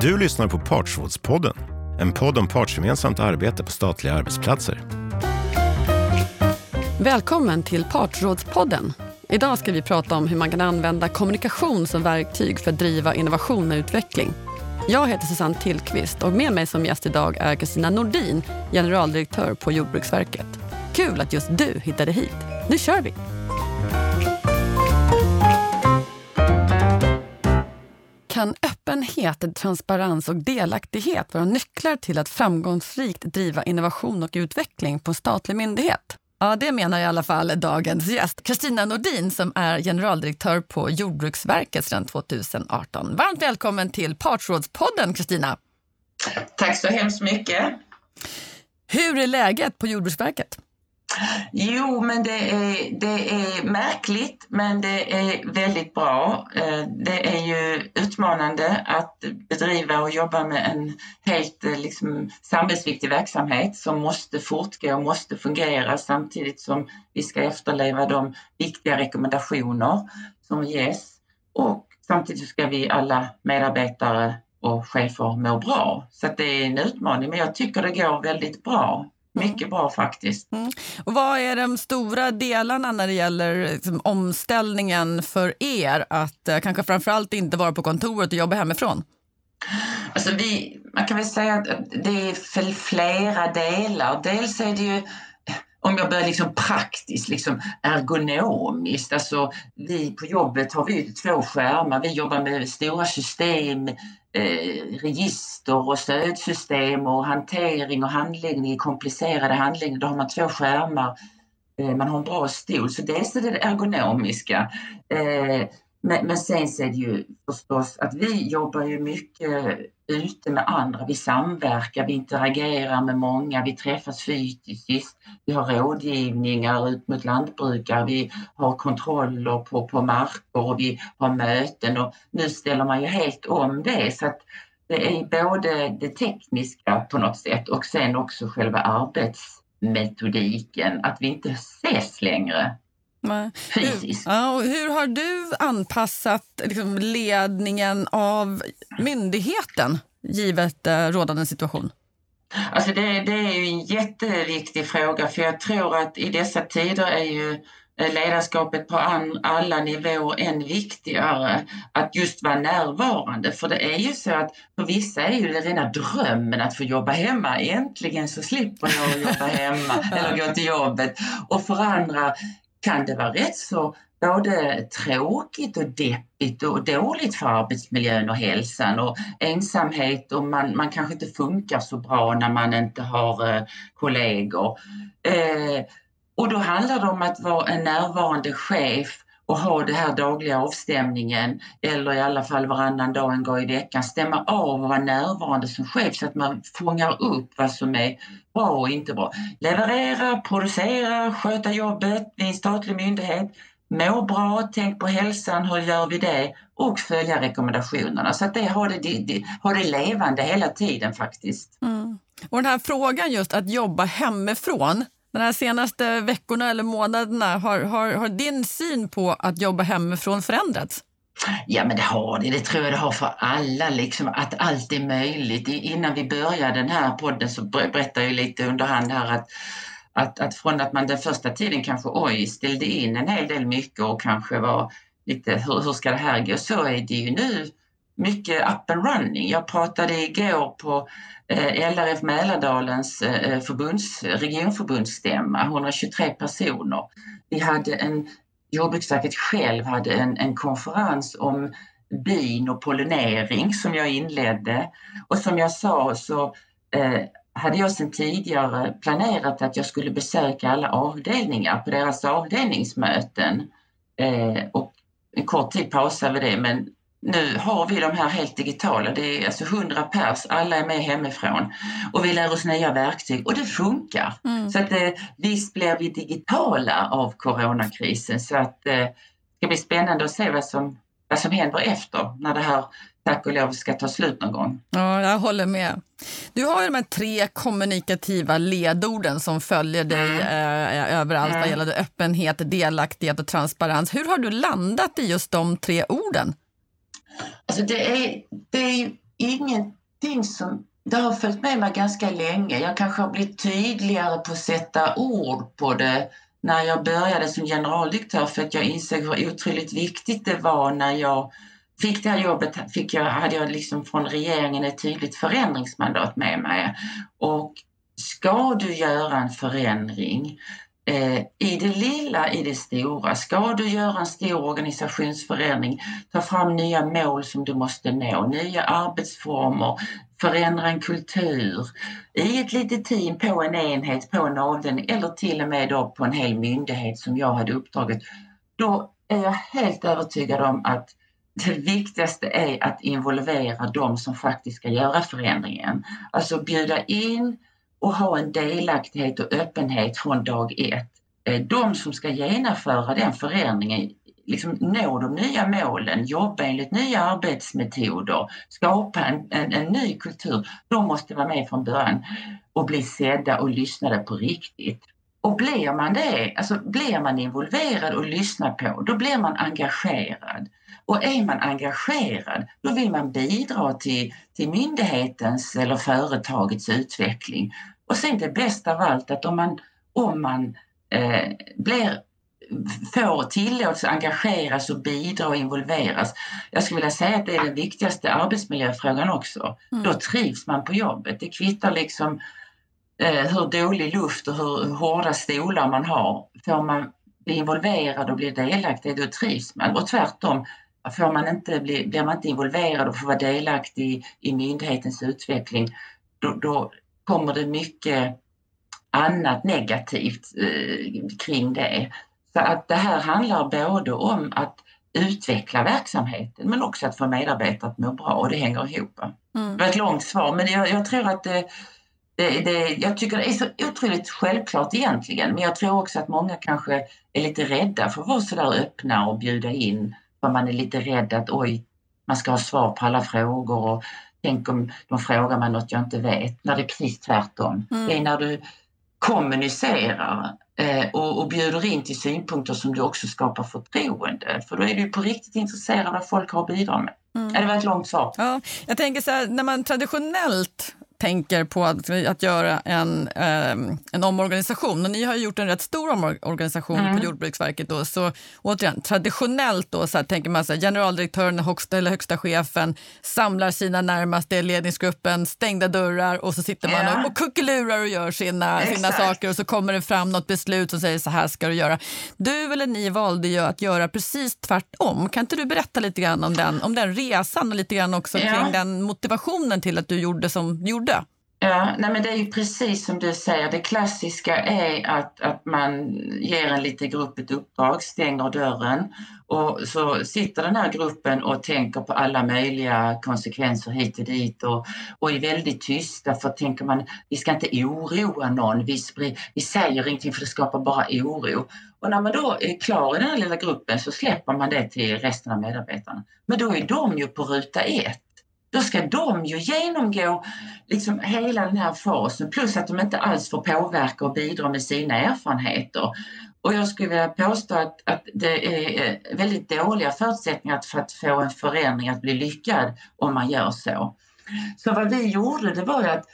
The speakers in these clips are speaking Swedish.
Du lyssnar på Partsrådspodden, en podd om partsgemensamt arbete på statliga arbetsplatser. Välkommen till Partsrådspodden. Idag ska vi prata om hur man kan använda kommunikation som verktyg för att driva innovation och utveckling. Jag heter Susanne Tillqvist och med mig som gäst idag är Kristina Nordin, generaldirektör på Jordbruksverket. Kul att just du hittade hit. Nu kör vi! Kan öppenhet, transparens och delaktighet vara nycklar till att framgångsrikt driva innovation och utveckling på en statlig myndighet? Ja, det menar i alla fall dagens gäst, Kristina Nordin som är generaldirektör på Jordbruksverket sedan 2018. Varmt välkommen till Partsrådspodden, Kristina. Tack så hemskt mycket. Hur är läget på Jordbruksverket? Jo, men det är, det är märkligt, men det är väldigt bra. Eh, det är ju utmanande att bedriva och jobba med en helt eh, liksom, samhällsviktig verksamhet som måste fortgå och måste fungera samtidigt som vi ska efterleva de viktiga rekommendationer som ges. Och samtidigt ska vi alla medarbetare och chefer må bra. Så det är en utmaning, men jag tycker det går väldigt bra. Mycket bra faktiskt. Mm. Och vad är de stora delarna när det gäller liksom, omställningen för er att eh, kanske framförallt inte vara på kontoret och jobba hemifrån? Alltså vi, man kan väl säga att det är flera delar. Dels är det ju om jag börjar liksom praktiskt, liksom ergonomiskt, alltså vi på jobbet har vi två skärmar, vi jobbar med stora system, eh, register och stödsystem och hantering och handläggning, komplicerade handläggningar, då har man två skärmar, eh, man har en bra stol, så dels är det ergonomiska. Eh, men, men sen så är det ju förstås att vi jobbar ju mycket ute med andra, vi samverkar, vi interagerar med många, vi träffas fysiskt, vi har rådgivningar ut mot lantbrukare, vi har kontroller på, på marker och vi har möten och nu ställer man ju helt om det. Så att det är både det tekniska på något sätt och sen också själva arbetsmetodiken, att vi inte ses längre fysiskt. Ja, och hur har du anpassat liksom, ledningen av myndigheten givet eh, rådande situation? Alltså det, det är ju en jätteviktig fråga för jag tror att i dessa tider är ju eh, ledarskapet på alla nivåer än viktigare. Att just vara närvarande. För det är ju så att för vissa är ju det rena drömmen att få jobba hemma. Äntligen så slipper jag jobba hemma eller gå till jobbet. Och för andra kan det vara rätt så både tråkigt och deppigt och dåligt för arbetsmiljön och hälsan och ensamhet och man, man kanske inte funkar så bra när man inte har eh, kollegor. Eh, och då handlar det om att vara en närvarande chef och ha det här dagliga avstämningen eller i alla fall varannan dag en gång i veckan stämma av och vara närvarande som chef så att man fångar upp vad som är bra och inte bra. Leverera, producera, sköta jobbet i en statlig myndighet, må bra, tänk på hälsan, hur gör vi det? Och följa rekommendationerna så att det har det, det, har det levande hela tiden faktiskt. Mm. Och den här frågan just att jobba hemifrån, de här senaste veckorna eller månaderna, har, har, har din syn på att jobba hemifrån förändrats? Ja men det har det, det tror jag det har för alla, liksom, att allt är möjligt. Innan vi började den här podden så berättade jag lite under hand här att, att, att från att man den första tiden kanske oj, ställde in en hel del mycket och kanske var lite hur, hur ska det här gå, så är det ju nu mycket up and running. Jag pratade igår på eh, LRF Mälardalens eh, förbunds, regionförbundsstämma, 123 personer. Vi hade en, Jordbruksverket själv hade en, en konferens om bin och pollinering som jag inledde. Och som jag sa så eh, hade jag sedan tidigare planerat att jag skulle besöka alla avdelningar på deras avdelningsmöten. Eh, och en kort tid pausade vi det men nu har vi de här helt digitala, det är alltså 100 pers, alla är med hemifrån och vi lär oss nya verktyg och det funkar. Mm. Så att eh, visst blir vi digitala av coronakrisen så att eh, det ska bli spännande att se vad som, vad som händer efter när det här tack och lov ska ta slut någon gång. Ja, jag håller med. Du har ju de här tre kommunikativa ledorden som följer dig mm. eh, överallt mm. vad gäller öppenhet, delaktighet och transparens. Hur har du landat i just de tre orden? Alltså det, är, det är ingenting som det har följt med mig ganska länge. Jag kanske har blivit tydligare på att sätta ord på det när jag började som generaldirektör för att jag insåg hur otroligt viktigt det var när jag fick det här jobbet fick jag, hade jag liksom från regeringen ett tydligt förändringsmandat med mig. Och ska du göra en förändring Eh, i det lilla, i det stora. Ska du göra en stor organisationsförändring, ta fram nya mål som du måste nå, nya arbetsformer, förändra en kultur i ett litet team på en enhet, på en avdelning eller till och med då på en hel myndighet som jag hade uppdraget. Då är jag helt övertygad om att det viktigaste är att involvera de som faktiskt ska göra förändringen. Alltså bjuda in och ha en delaktighet och öppenhet från dag ett. Eh, de som ska genomföra den förändringen, liksom nå de nya målen, jobba enligt nya arbetsmetoder, skapa en, en, en ny kultur, de måste vara med från början och bli sedda och lyssnade på riktigt. Och blir man det, alltså blir man involverad och lyssnar på, då blir man engagerad. Och är man engagerad, då vill man bidra till, till myndighetens eller företagets utveckling. Och sen det bästa av allt att om man, om man eh, blir, får tillåtelse att engageras och bidra och involveras. Jag skulle vilja säga att det är den viktigaste arbetsmiljöfrågan också. Mm. Då trivs man på jobbet. Det kvittar liksom hur dålig luft och hur hårda stolar man har. Får man bli involverad och bli delaktig, då trivs man. Och tvärtom, får man inte bli, blir man inte involverad och får vara delaktig i myndighetens utveckling, då, då kommer det mycket annat negativt eh, kring det. Så att det här handlar både om att utveckla verksamheten men också att få medarbetare att må bra och det hänger ihop. Mm. Det var ett långt svar men jag, jag tror att det, det, det, jag tycker det är så otroligt självklart egentligen men jag tror också att många kanske är lite rädda för att vara så där öppna och bjuda in för man är lite rädd att oj, man ska ha svar på alla frågor och tänk om de frågar mig något jag inte vet. När det är precis tvärtom. Mm. Det är när du kommunicerar eh, och, och bjuder in till synpunkter som du också skapar förtroende. För då är du på riktigt intresserad av vad folk har att bidra med. Mm. Det var ett långt svar. Ja, jag tänker så här, när man traditionellt tänker på att, att göra en, eh, en omorganisation. Och ni har gjort en rätt stor omorganisation mm. på Jordbruksverket. Då, så återigen, traditionellt då, så här, tänker man så här, generaldirektören, högsta, eller högsta chefen samlar sina närmaste ledningsgruppen, stängda dörrar och så sitter man ja. och, och kuckelurar och gör sina, sina saker och så kommer det fram något beslut som säger så här ska du göra. Du eller ni valde ju att göra precis tvärtom. Kan inte du berätta lite grann om den, om den resan och lite grann också ja. kring den motivationen till att du gjorde som du gjorde? Ja, nej men det är ju precis som du säger. Det klassiska är att, att man ger en liten grupp ett uppdrag, stänger dörren och så sitter den här gruppen och tänker på alla möjliga konsekvenser hit och dit och, och är väldigt tysta för tänker man vi ska inte oroa någon, vi, vi säger ingenting för det skapar bara oro. Och när man då är klar i den här lilla gruppen så släpper man det till resten av medarbetarna. Men då är de ju på ruta ett då ska de ju genomgå liksom hela den här fasen plus att de inte alls får påverka och bidra med sina erfarenheter. Och jag skulle vilja påstå att, att det är eh, väldigt dåliga förutsättningar för att få en förändring att bli lyckad om man gör så. Så vad vi gjorde det var ju att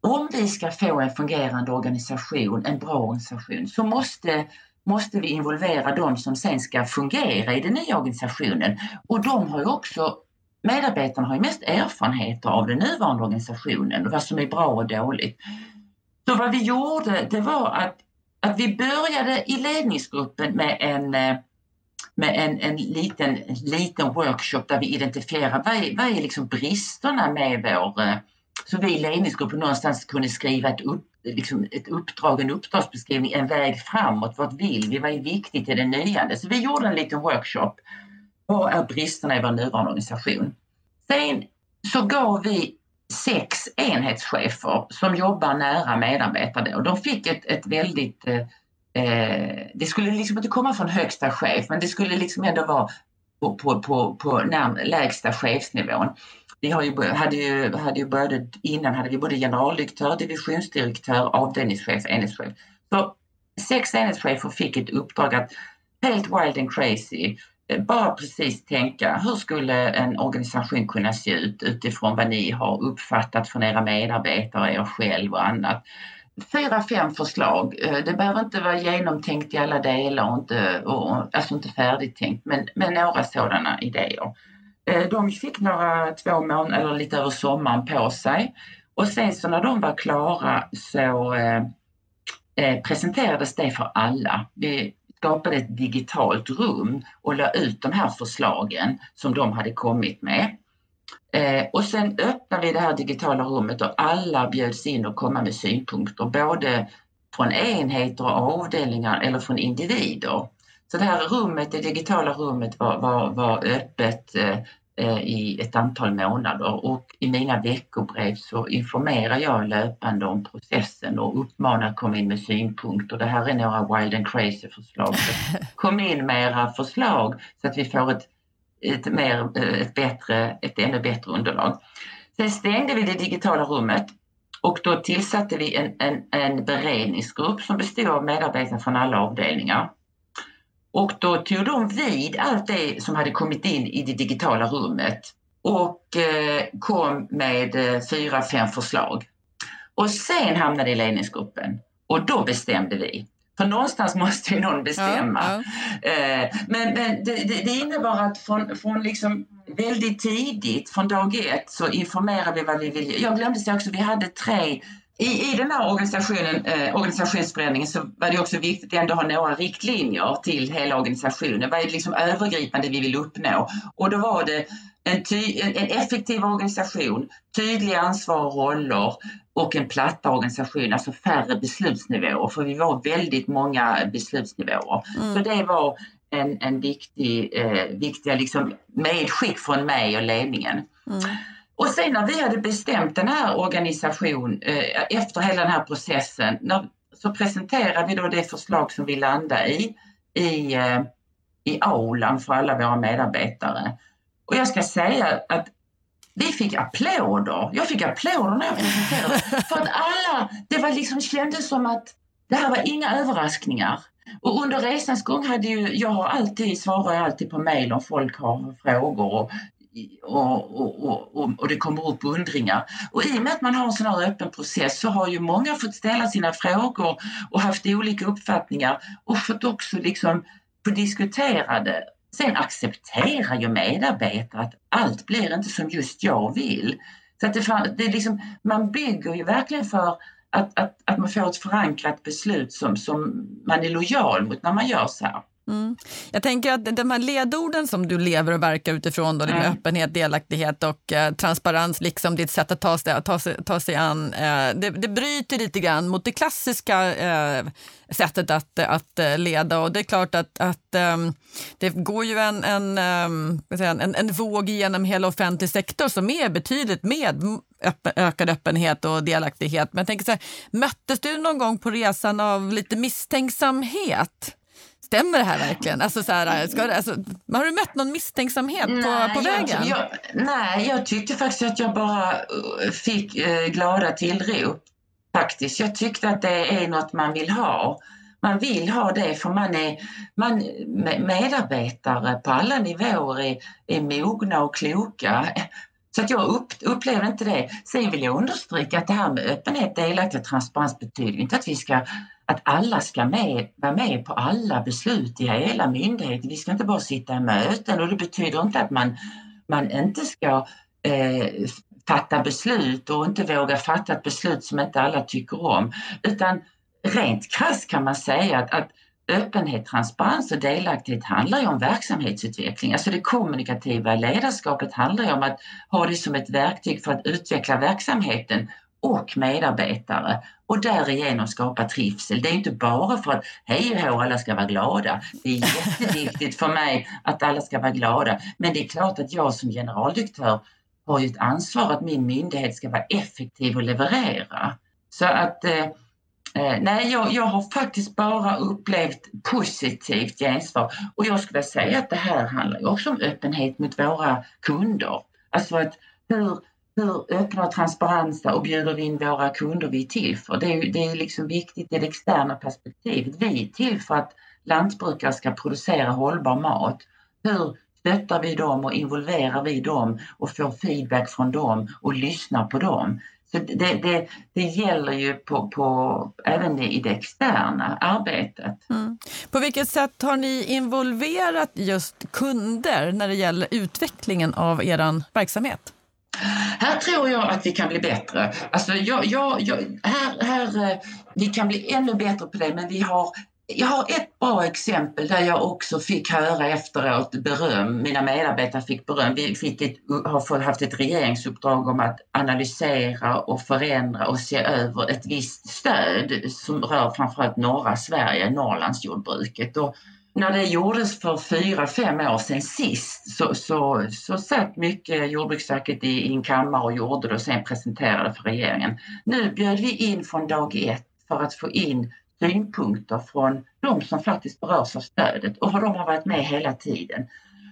om vi ska få en fungerande organisation, en bra organisation, så måste måste vi involvera de som sen ska fungera i den nya organisationen. Och de har ju också medarbetarna har ju mest erfarenheter av den nuvarande organisationen och vad som är bra och dåligt. Så vad vi gjorde det var att, att vi började i ledningsgruppen med en eh, med en, en liten, liten workshop där vi identifierar vad är, vad är liksom bristerna med vår... Eh, så vi i ledningsgruppen någonstans kunde skriva ett, upp, liksom ett uppdrag, en uppdragsbeskrivning, en väg framåt. Vad vill vi? Vad är viktigt i det nya? Så vi gjorde en liten workshop vad är bristerna i vår nuvarande organisation? Sen så gav vi sex enhetschefer som jobbar nära medarbetare och de fick ett, ett väldigt eh, eh det skulle liksom inte komma från högsta chef men det skulle liksom ändå vara på, på, på, på när, lägsta chefsnivån. Vi har ju, hade, ju, hade ju både, innan hade vi både generaldirektör, divisionsdirektör, avdelningschef, enhetschef. Så sex enhetschefer fick ett uppdrag att helt wild and crazy Eh, bara precis tänka, hur skulle en organisation kunna se ut utifrån vad ni har uppfattat från era medarbetare, er själv och annat. Fyra, fem förslag. Eh, det behöver inte vara genomtänkt i alla delar och inte, och, alltså inte färdigtänkt, men, men några sådana idéer. Eh, de fick några två månader, eller lite över sommaren på sig och sen så när de var klara så eh, presenterades det för alla. Vi skapade ett digitalt rum och la ut de här förslagen som de hade kommit med. Eh, och sen öppnade vi det här digitala rummet och alla bjöds in att komma med synpunkter, både från enheter och avdelningar eller från individer. Så det här rummet, det digitala rummet var, var, var öppet Eh, i ett antal månader och i mina veckobrev så informerar jag löpande om processen och uppmanar att komma in med synpunkter. Det här är några wild and crazy förslag. kom in med era förslag så att vi får ett, ett, mer, eh, ett, bättre, ett ännu bättre underlag. Sen stängde vi det digitala rummet och då tillsatte vi en, en, en beredningsgrupp som bestod av medarbetare från alla avdelningar och då tog de vid allt det som hade kommit in i det digitala rummet och eh, kom med eh, fyra, fem förslag. Och sen hamnade i ledningsgruppen och då bestämde vi. För någonstans måste ju någon bestämma. Ja, ja. Eh, men, men det, det, det, innebar att från, från liksom väldigt tidigt, från dag ett, så informerade vi vad vi ville. Jag glömde säga också, vi hade tre i, I den här organisationen, eh, organisationsförändringen så var det också viktigt att ändå ha några riktlinjer till hela organisationen. Vad är det liksom övergripande vi vill uppnå? Och då var det en, ty, en, en effektiv organisation, tydliga ansvar och roller och en platta organisation, alltså färre beslutsnivåer. För vi var väldigt många beslutsnivåer. Mm. Så det var en, en viktig, eh, viktiga liksom medskick från mig och ledningen. Mm. Och sen när vi hade bestämt den här organisationen eh, efter hela den här processen när, så presenterade vi då det förslag som vi landade i, i, eh, i aulan för alla våra medarbetare. Och jag ska säga att vi fick applåder. Jag fick applåder när jag presenterade. För att alla, det var liksom, kändes som att det här var inga överraskningar. Och under resans gång hade ju, jag har alltid, svarar jag alltid på mejl om folk har frågor och och, och, och, och, det kommer upp undringar. Och i och med att man har en sån här öppen process så har ju många fått ställa sina frågor och haft olika uppfattningar och fått också liksom få diskutera det. Sen accepterar ju medarbetare att allt blir inte som just jag vill. Så att det, det är liksom, man bygger ju verkligen för att, att, att man får ett förankrat beslut som, som man är lojal mot när man gör så här. Mm. Jag tänker att de här ledorden som du lever och verkar utifrån, då, mm. med öppenhet, delaktighet och eh, transparens, liksom ditt sätt att ta sig, ta sig, ta sig an, eh, det, det bryter lite grann mot det klassiska eh, sättet att, att eh, leda. Och det är klart att, att um, det går ju en, en, um, en, en våg genom hela offentlig sektor som är betydligt med öppen, ökad öppenhet och delaktighet. Men jag tänker så här, möttes du någon gång på resan av lite misstänksamhet? Stämmer det här verkligen? Alltså, så här, ska, alltså, har du mött någon misstänksamhet nej, på, på vägen? Jag, nej, jag tyckte faktiskt att jag bara uh, fick eh, glada tillrop. Faktiskt. Jag tyckte att det är något man vill ha. Man vill ha det för man är man, medarbetare på alla nivåer är, är mogna och kloka. Så att jag upp, upplever inte det. Sen vill jag understryka att det här med öppenhet, delaktighet och transparens betyder inte att vi ska att alla ska med, vara med på alla beslut i hela myndigheten. Vi ska inte bara sitta i möten och det betyder inte att man, man inte ska eh, fatta beslut och inte våga fatta ett beslut som inte alla tycker om. Utan rent krasst kan man säga att, att öppenhet, transparens och delaktighet handlar ju om verksamhetsutveckling. Alltså det kommunikativa ledarskapet handlar ju om att ha det som ett verktyg för att utveckla verksamheten och medarbetare och därigenom skapa trivsel. Det är inte bara för att hej och hå, alla ska vara glada. Det är jätteviktigt för mig att alla ska vara glada. Men det är klart att jag som generaldirektör har ju ett ansvar att min myndighet ska vara effektiv och leverera. Så att eh Eh, nej, jag, jag har faktiskt bara upplevt positivt gensvar och jag skulle säga att det här handlar också om öppenhet mot våra kunder. Alltså att hur hur öppna och transparenta och bjuder vi in våra kunder vi är till för? Det är, det är liksom viktigt i det externa perspektivet. Vi är till för att lantbrukare ska producera hållbar mat. Hur stöttar vi dem och involverar vi dem och får feedback från dem och lyssnar på dem? Så det, det, det gäller ju på, på, även i det externa arbetet. Mm. På vilket sätt har ni involverat just kunder när det gäller utvecklingen av er verksamhet? Här tror jag att vi kan bli bättre. Alltså jag, jag, jag, här, här, eh, vi kan bli ännu bättre på det, men vi har jag har ett bra exempel där jag också fick höra efteråt beröm. Mina medarbetare fick beröm. Vi fick ett, har haft ett regeringsuppdrag om att analysera och förändra och se över ett visst stöd som rör framförallt norra Sverige, Norrlandsjordbruket. Och när det gjordes för fyra, fem år sedan sist så, så, så satt mycket Jordbruksverket i, i en kammare och gjorde det och sen presenterade för regeringen. Nu bjöd vi in från dag ett för att få in synpunkter från de som faktiskt berörs av stödet och hur de har varit med hela tiden.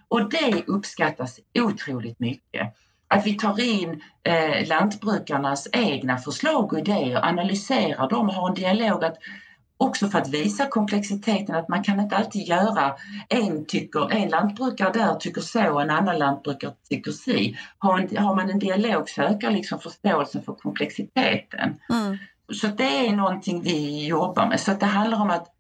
Och det uppskattas otroligt mycket. Att vi tar in eh, lantbrukarnas egna förslag och idéer, analyserar dem och har en dialog att också för att visa komplexiteten att man kan inte alltid göra en tycker, en lantbrukare där tycker så, en annan lantbrukare tycker si. Har, en, har man en dialog så ökar liksom förståelsen för komplexiteten. Mm. Så det är någonting vi jobbar med. Så det handlar om att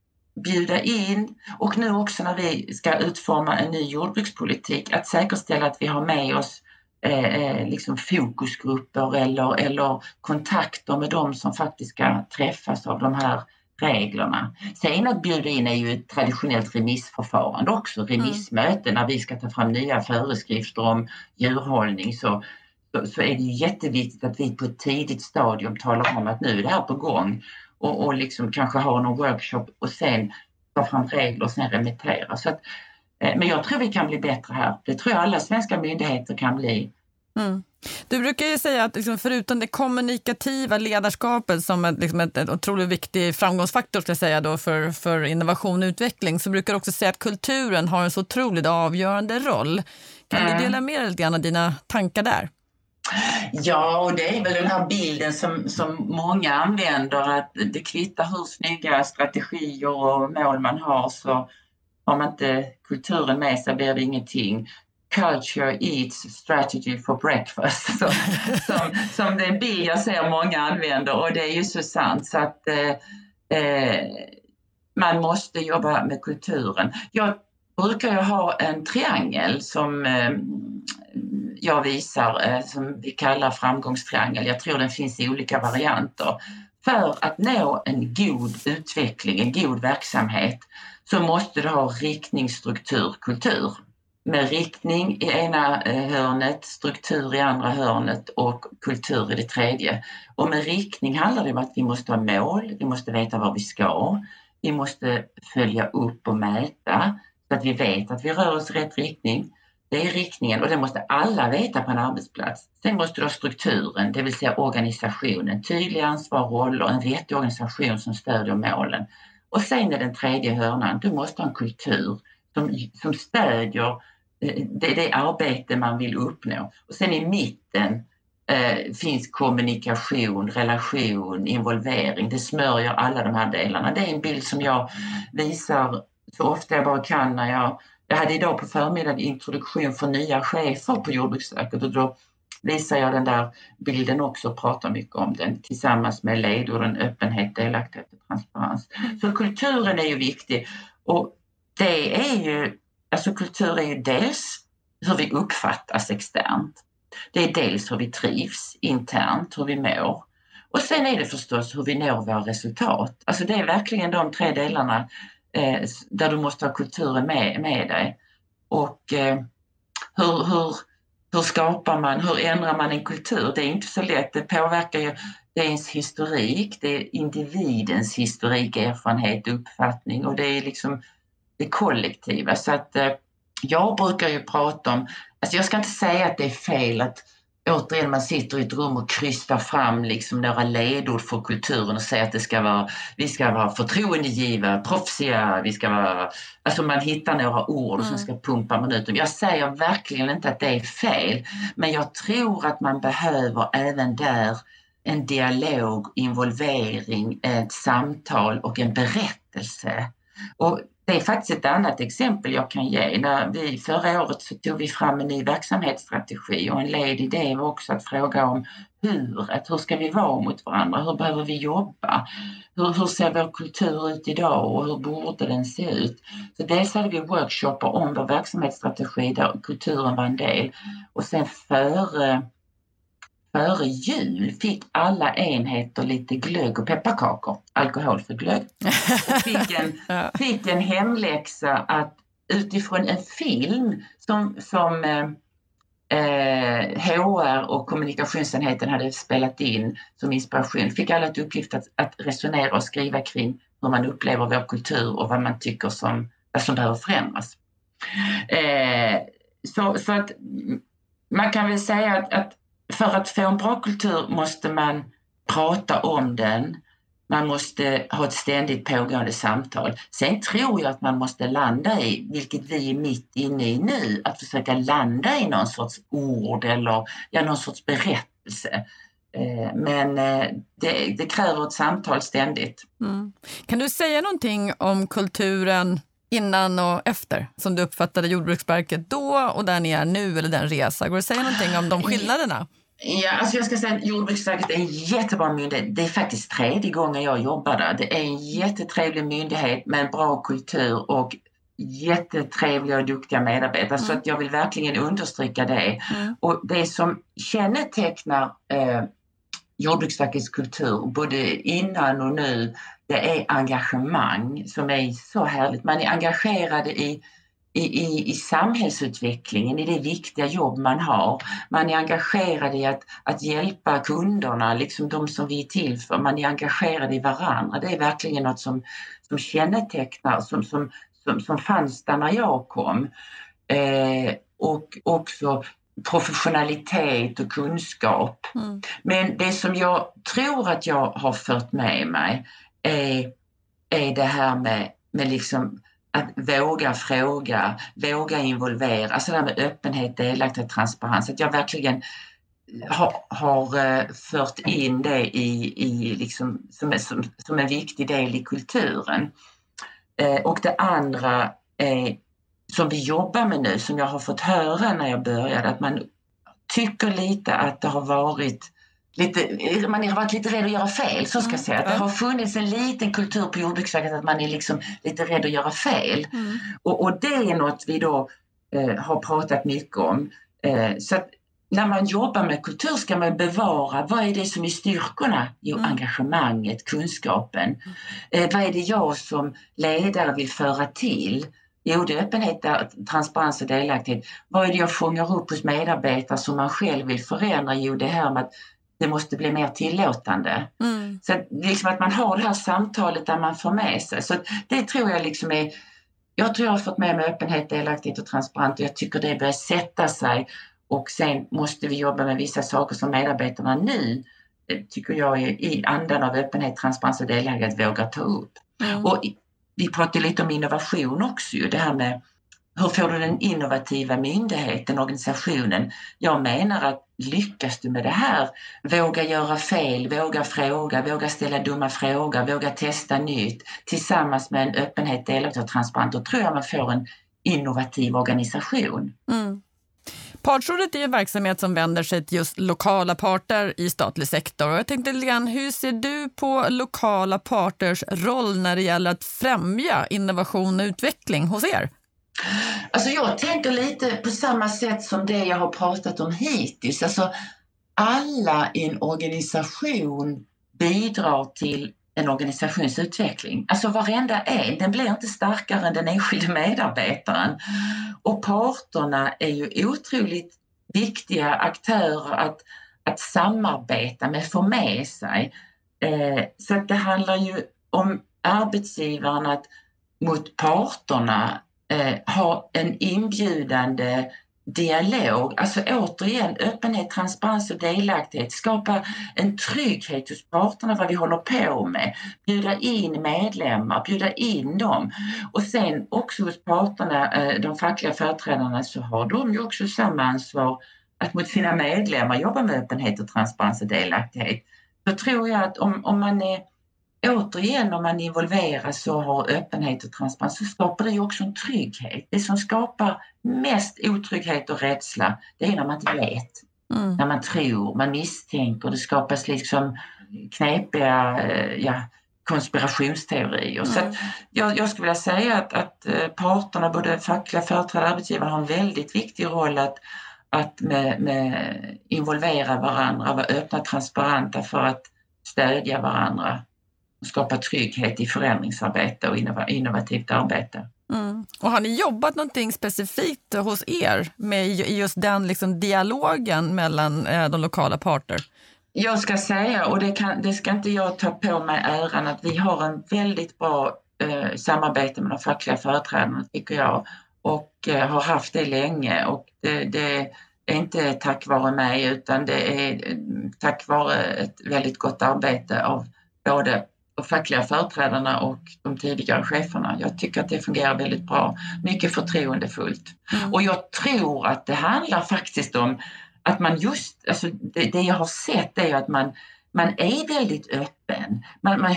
bjuda in och nu också när vi ska utforma en ny jordbrukspolitik att säkerställa att vi har med oss eh, eh, liksom fokusgrupper eller, eller kontakter med de som faktiskt ska träffas av de här reglerna. Sen att bjuda in är ju ett traditionellt remissförfarande också, mm. remissmöte när vi ska ta fram nya föreskrifter om djurhållning så så är det jätteviktigt att vi på ett tidigt stadium talar om att nu är det här på gång och, och liksom kanske har någon workshop och sen ta fram regler och sen remittera. Så att, eh, men jag tror vi kan bli bättre här. Det tror jag alla svenska myndigheter kan bli. Mm. Du brukar ju säga att liksom förutom det kommunikativa ledarskapet som ett, liksom ett, ett otroligt viktig framgångsfaktor ska säga då för, för innovation och utveckling så brukar du också säga att kulturen har en så otroligt avgörande roll. Kan mm. du dela med dig lite grann av dina tankar där? Ja, och det är väl den här bilden som, som många använder att det kvittar hur snygga strategier och mål man har så har man inte kulturen med sig blir det ingenting. Culture eats strategy for breakfast. Så, som, som det är en bild jag ser många använder och det är ju så sant. Så att eh, eh, man måste jobba med kulturen. Jag brukar jag ha en triangel som eh, jag visar eh, som vi kallar framgångstriangel. Jag tror den finns i olika varianter. För att nå en god utveckling, en god verksamhet, så måste du ha riktning, struktur, kultur. Med riktning i ena eh, hörnet, struktur i andra hörnet och kultur i det tredje. Och med riktning handlar det om att vi måste ha mål, vi måste veta var vi ska, vi måste följa upp och mäta så att vi vet att vi rör oss i rätt riktning. Det är riktningen och det måste alla veta på en arbetsplats. Sen måste du ha strukturen, det vill säga organisationen, tydliga ansvar och roller, en vettig organisation som stödjer målen. Och sen är den tredje hörnan, du måste ha en kultur som, som stödjer eh, det, det arbete man vill uppnå. Och sen i mitten eh, finns kommunikation, relation, involvering. Det smörjer alla de här delarna. Det är en bild som jag visar så ofta jag bara kan när jag jag hade idag på förmiddagen introduktion för nya chefer på Jordbruksverket och då visar jag den där bilden också och pratar mycket om den tillsammans med ledorden öppenhet, delaktighet och transparens. Mm. Så kulturen är ju viktig och det är ju, alltså kultur är ju dels hur vi uppfattas externt. Det är dels hur vi trivs internt, hur vi mår. Och sen är det förstås hur vi når våra resultat. Alltså det är verkligen de tre delarna eh, där du måste ha kulturen med, med dig. Och eh, hur, hur, hur skapar man, hur ändrar man en kultur? Det är inte så lätt. Det påverkar ju det är ens historik, det är individens historik, erfarenhet, uppfattning och det är liksom det kollektiva. Så att eh, jag brukar ju prata om, alltså jag ska inte säga att det är fel att återigen man sitter i ett rum och krystar fram liksom några ledord för kulturen och säger att det ska vara, vi ska vara förtroendegiva, proffsiga, vi ska vara... Alltså man hittar några ord och mm. sen ska pumpa man ut dem. Jag säger verkligen inte att det är fel, men jag tror att man behöver även där en dialog, involvering, ett samtal och en berättelse. Och det är faktiskt ett annat exempel jag kan ge. När vi, förra året så tog vi fram en ny verksamhetsstrategi och en led i det var också att fråga om hur, att hur ska vi vara mot varandra, hur behöver vi jobba, hur, hur ser vår kultur ut idag och hur borde den se ut? Så dels hade vi workshoppar om vår verksamhetsstrategi där kulturen var en del och sen före före jul fick alla enheter lite glögg och pepparkakor, alkoholfri glögg. Och fick en, fick en hemläxa att utifrån en film som, som eh, HR eh, och kommunikationsenheten hade spelat in som inspiration fick alla ett uppgift att, att resonera och skriva kring hur man upplever vår kultur och vad man tycker som, vad som behöver förändras. Eh, så, så att man kan väl säga att, att för att få en bra kultur måste man prata om den. Man måste ha ett ständigt pågående samtal. Sen tror jag att man måste landa i, vilket vi är mitt inne i nu, att försöka landa i någon sorts ord eller ja, någon sorts berättelse. Eh, men eh, det, det kräver ett samtal ständigt. Mm. Kan du säga någonting om kulturen innan och efter som du uppfattade Jordbruksverket då och där ni är nu eller den resa? Går det att säga någonting om de skillnaderna? Ja, alltså jag ska säga att Jordbruksverket är en jättebra myndighet. Det är faktiskt tredje gången jag jobbar där. Det är en jättetrevlig myndighet med en bra kultur och jättetrevliga och duktiga medarbetare. Mm. Så att jag vill verkligen understryka det. Mm. Och det som kännetecknar eh, Jordbruksverkets kultur, både innan och nu, det är engagemang som är så härligt. Man är engagerade i i, i, i samhällsutvecklingen, i det viktiga jobb man har. Man är engagerad i att, att hjälpa kunderna, liksom de som vi är till för. Man är engagerad i varandra. Det är verkligen något som, som kännetecknar, som, som, som, som fanns där när jag kom. Eh, och också professionalitet och kunskap. Mm. Men det som jag tror att jag har fört med mig är, är det här med, med liksom att våga fråga, våga involvera, alltså det här med öppenhet, delaktighet, transparens. Att jag verkligen har, har fört in det i, i liksom, som, som, som en viktig del i kulturen. Eh, och det andra är, som vi jobbar med nu, som jag har fått höra när jag började, att man tycker lite att det har varit lite, man har varit lite rädd att göra fel, så ska jag säga. Att det har funnits en liten kultur på Jordbruksverket att man är liksom lite rädd att göra fel. Mm. Och, och, det är något vi då eh, har pratat mycket om. Eh, så när man jobbar med kultur ska man bevara, vad är det som är styrkorna? Jo, mm. engagemanget, kunskapen. Mm. Eh, vad är det jag som ledare vill föra till? Jo, det är öppenhet, transparens och delaktighet. Vad är det jag fångar upp hos medarbetare som man själv vill förändra? Jo, det här med att det måste bli mer tillåtande. Mm. Så att, liksom att man har det här samtalet där man får med sig. Så det tror jag liksom är jag tror jag har fått med mig öppenhet, delaktighet och transparent och jag tycker det börjar sätta sig och sen måste vi jobba med vissa saker som medarbetarna nu eh, tycker jag i andan av öppenhet, transparens och delaktighet vågar ta upp. Mm. Och vi pratade lite om innovation också ju, det här med hur får du den innovativa myndigheten, organisationen? Jag menar att lyckas du med det här, våga göra fel, våga fråga, våga ställa dumma frågor, våga testa nytt tillsammans med en öppenhet, delaktighet och transparens, då tror jag man får en innovativ organisation. Mm. Partsrådet är en verksamhet som vänder sig till just lokala parter i statlig sektor. jag tänkte Lian, hur ser du på lokala parters roll när det gäller att främja innovation och utveckling hos er? Alltså jag tänker lite på samma sätt som det jag har pratat om hittills. Alltså alla i en organisation bidrar till en organisations utveckling. Alltså varenda en, den blir inte starkare än den enskilde medarbetaren. Och parterna är ju otroligt viktiga aktörer att, att samarbeta med, få med sig. Eh, så att det handlar ju om arbetsgivaren att mot parterna eh, ha en inbjudande dialog, alltså återigen öppenhet, transparens och delaktighet, skapa en trygghet hos parterna vad vi håller på med, bjuda in medlemmar, bjuda in dem. Och sen också hos parterna, eh, de fackliga företrädarna så har de ju också samma ansvar att mot sina medlemmar jobba med öppenhet och transparens och delaktighet. Då tror jag att om, om man är återigen om man involveras och har öppenhet och transparens så skapar det ju också en trygghet. Det som skapar mest otrygghet och rädsla det är när man inte vet. Mm. När man tror, man misstänker, det skapas liksom knepiga eh, ja, konspirationsteorier. Mm. Så jag, jag, skulle vilja säga att, att eh, parterna, både fackliga företrädare och arbetsgivare, har en väldigt viktig roll att, att med, med involvera varandra, vara öppna och transparenta för att stödja varandra skapa trygghet i förändringsarbete och innovativt arbete. Mm. Och har ni jobbat någonting specifikt hos er med just den liksom dialogen mellan eh, de lokala parter? Jag ska säga, och det, kan, det, ska inte jag ta på mig äran, att vi har en väldigt bra eh, samarbete med de fackliga företrädarna tycker jag och eh, har haft det länge och det, det, är inte tack vare mig utan det är eh, tack vare ett väldigt gott arbete av både de fackliga företrädarna och de tidigare cheferna. Jag tycker att det fungerar väldigt bra, mycket förtroendefullt. Mm. Och jag tror att det handlar faktiskt om att man just, alltså det, det jag har sett är att man, man är väldigt öppen. Man, man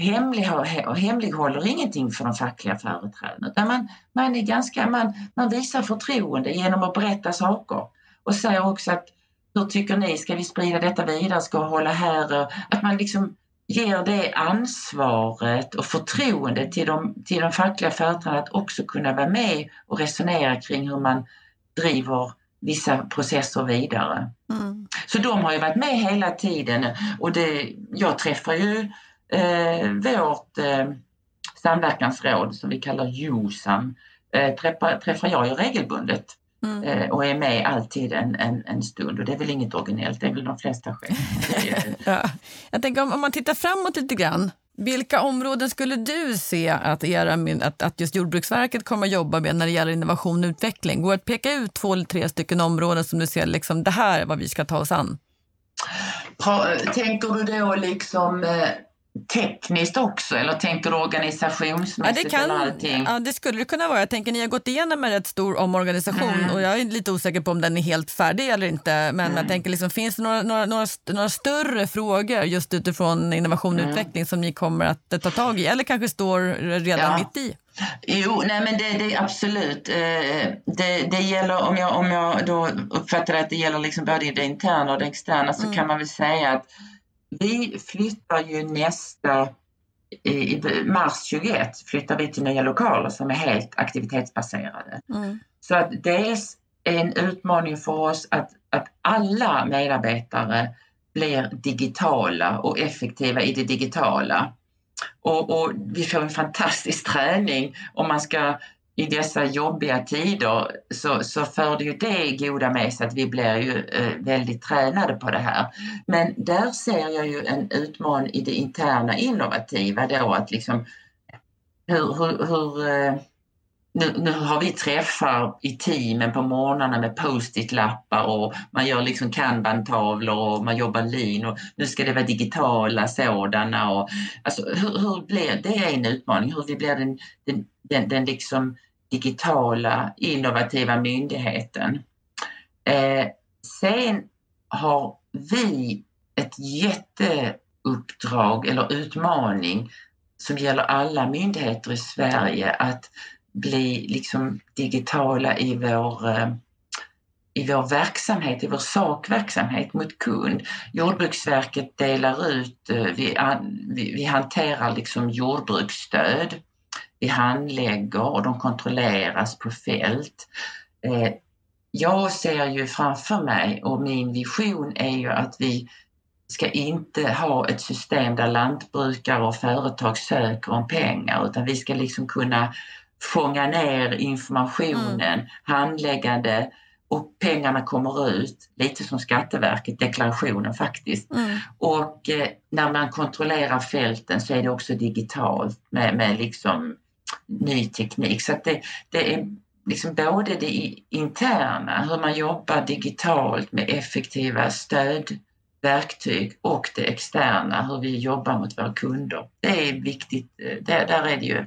hemlig, hemlighåller ingenting för de fackliga företrädarna utan man, man, är ganska, man, man visar förtroende genom att berätta saker och säger också att hur tycker ni, ska vi sprida detta vidare, ska vi hålla här? Att man liksom ger det ansvaret och förtroendet till de, till de fackliga företrädarna att också kunna vara med och resonera kring hur man driver vissa processer vidare. Mm. Så de har ju varit med hela tiden och det, jag träffar ju eh, vårt eh, samverkansråd som vi kallar JOSAM, eh, träffar, träffar jag ju regelbundet mm. eh, och är med alltid en, en, en, stund och det är väl inget originellt, det är väl de flesta själva. ja. Jag tänker om, om man tittar framåt lite grann, vilka områden skulle du se att, era, att, att just Jordbruksverket kommer att jobba med när det gäller innovation och utveckling? Går det att peka ut två eller tre stycken områden som du ser, liksom, det här är vad vi ska ta oss an? Tänker du då liksom eh, tekniskt också eller tänker du organisationsmässigt? Ja, det, kan, allting? Ja, det skulle det kunna vara. Jag tänker ni har gått igenom en rätt stor omorganisation mm. och jag är lite osäker på om den är helt färdig eller inte. Men mm. jag tänker, liksom, finns det några, några, några, några, större frågor just utifrån innovation och mm. utveckling som ni kommer att ta tag i eller kanske står redan ja. mitt i? Jo, nej men det, det absolut. Eh, det, det gäller, om jag, om jag då uppfattar att det gäller liksom både det interna och det externa så mm. kan man väl säga att vi flyttar ju nästa, i mars 21 flyttar vi till nya lokaler som är helt aktivitetsbaserade. Mm. Så att dels är en utmaning för oss att, att alla medarbetare blir digitala och effektiva i det digitala. Och, och, vi får en fantastisk träning om man ska i dessa jobbiga tider så, så för det ju det goda med sig att vi blir ju eh, väldigt tränade på det här. Men där ser jag ju en utmaning i det interna innovativa då att liksom hur, hur, hur eh, nu, nu, har vi träffar i teamen på morgnarna med post-it-lappar och man gör liksom kanbantavlor och man jobbar lean och nu ska det vara digitala sådana. Och, alltså, hur, hur blir, det är en utmaning, hur vi blir den, den, den, den liksom digitala innovativa myndigheten. Eh, sen har vi ett jätteuppdrag eller utmaning som gäller alla myndigheter i Sverige att bli liksom digitala i vår eh, i vår verksamhet, i vår sakverksamhet mot kund. Jordbruksverket delar ut, eh, vi, vi hanterar liksom jordbruksstöd vi handlägger och de kontrolleras på fält. Eh, jag ser ju framför mig och min vision är ju att vi ska inte ha ett system där lantbrukare och företag söker om pengar utan vi ska liksom kunna fånga ner informationen, mm. handläggande och pengarna kommer ut, lite som Skatteverket, deklarationen faktiskt. Mm. Och eh, när man kontrollerar fälten så är det också digitalt med, med liksom ny teknik. Så det, det är liksom både det interna, hur man jobbar digitalt med effektiva stödverktyg och det externa, hur vi jobbar mot våra kunder. Det är viktigt. Eh, där, där är det ju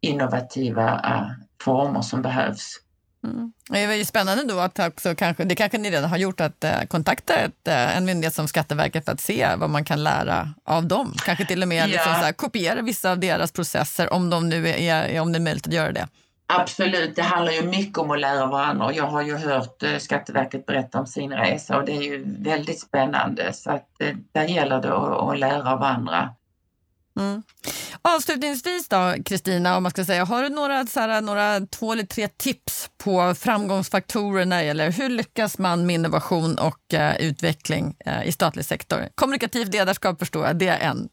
innovativa eh, former som behövs. Mm. Det är ju spännande då att också kanske, det kanske ni redan har gjort, att eh, kontakta ett, eh, en myndighet som Skatteverket för att se vad man kan lära av dem. Kanske till och med ja. liksom här, kopiera vissa av deras processer om, de nu är, om det är möjligt att göra det. Absolut, det handlar ju mycket om att lära varandra. Jag har ju hört eh, Skatteverket berätta om sin resa och det är ju väldigt spännande. Så att där gäller det att, att lära av andra. Mm. Avslutningsvis då, Kristina, om man ska säga, har du några, så här, några två eller tre tips på framgångsfaktorer när det gäller hur lyckas man med innovation och uh, utveckling uh, i statlig sektor? Kommunikativt ledarskap förstår jag, det är en.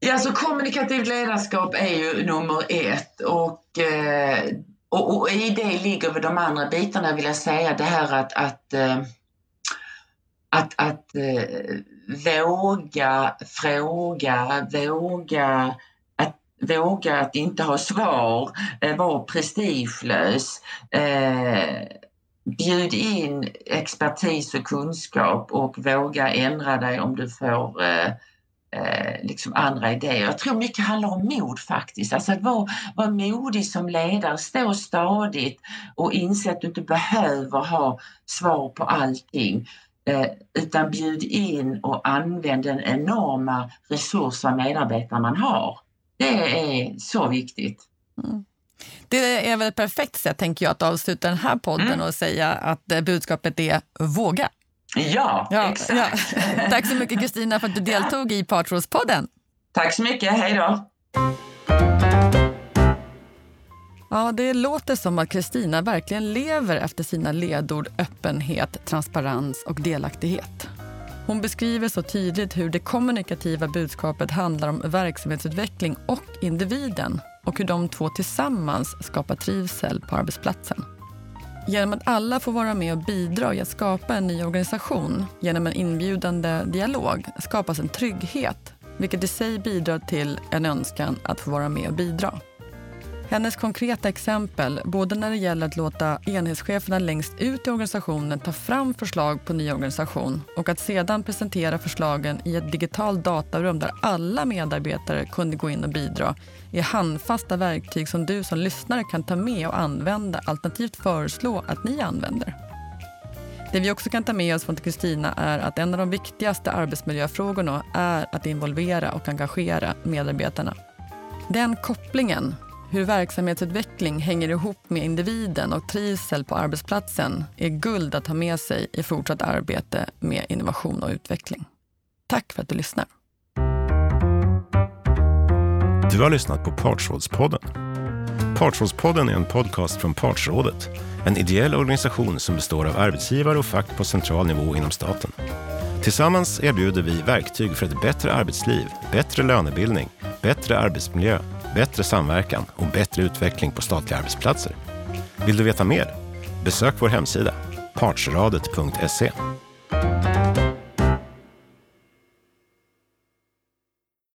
Ja, alltså kommunikativt ledarskap är ju nummer ett och, eh, och, och, i det ligger väl de andra bitarna vill jag säga. Det här att, att, eh, att, att våga fråga, våga att, våga att inte ha svar, eh, vara prestigelös. Eh, bjud in expertis och kunskap och våga ändra dig om du får eh, eh, liksom andra idéer. Jag tror mycket handlar om mod faktiskt. Alltså att vara, vara modig som ledare, stå stadigt och inse att du inte behöver ha svar på allting. Eh, utan bjud in och använd den enorma resurs av medarbetare man har. Det är så viktigt. Mm. Det är väl ett perfekt sätt tänker jag, att avsluta den här podden mm. och säga att eh, budskapet är våga. Ja, ja exakt. Ja. Tack så mycket Kristina för att du deltog i Partrådspodden. Tack så mycket, hej då. Ja, det låter som att Kristina verkligen lever efter sina ledord öppenhet, transparens och delaktighet. Hon beskriver så tydligt hur det kommunikativa budskapet handlar om verksamhetsutveckling och individen och hur de två tillsammans skapar trivsel på arbetsplatsen. Genom att alla får vara med och bidra i att skapa en ny organisation genom en inbjudande dialog skapas en trygghet vilket i sig bidrar till en önskan att få vara med och bidra. Hennes konkreta exempel, både när det gäller att låta enhetscheferna längst ut i organisationen ta fram förslag på ny organisation och att sedan presentera förslagen i ett digitalt datarum där alla medarbetare kunde gå in och bidra, är handfasta verktyg som du som lyssnare kan ta med och använda alternativt föreslå att ni använder. Det vi också kan ta med oss från Kristina är att en av de viktigaste arbetsmiljöfrågorna är att involvera och engagera medarbetarna. Den kopplingen hur verksamhetsutveckling hänger ihop med individen och trivsel på arbetsplatsen är guld att ha med sig i fortsatt arbete med innovation och utveckling. Tack för att du lyssnar. Du har lyssnat på Partsrådspodden. Partsrådspodden är en podcast från Partsrådet, en ideell organisation som består av arbetsgivare och fack på central nivå inom staten. Tillsammans erbjuder vi verktyg för ett bättre arbetsliv, bättre lönebildning, bättre arbetsmiljö bättre samverkan och bättre utveckling på statliga arbetsplatser. Vill du veta mer? Besök vår hemsida, partsradet.se.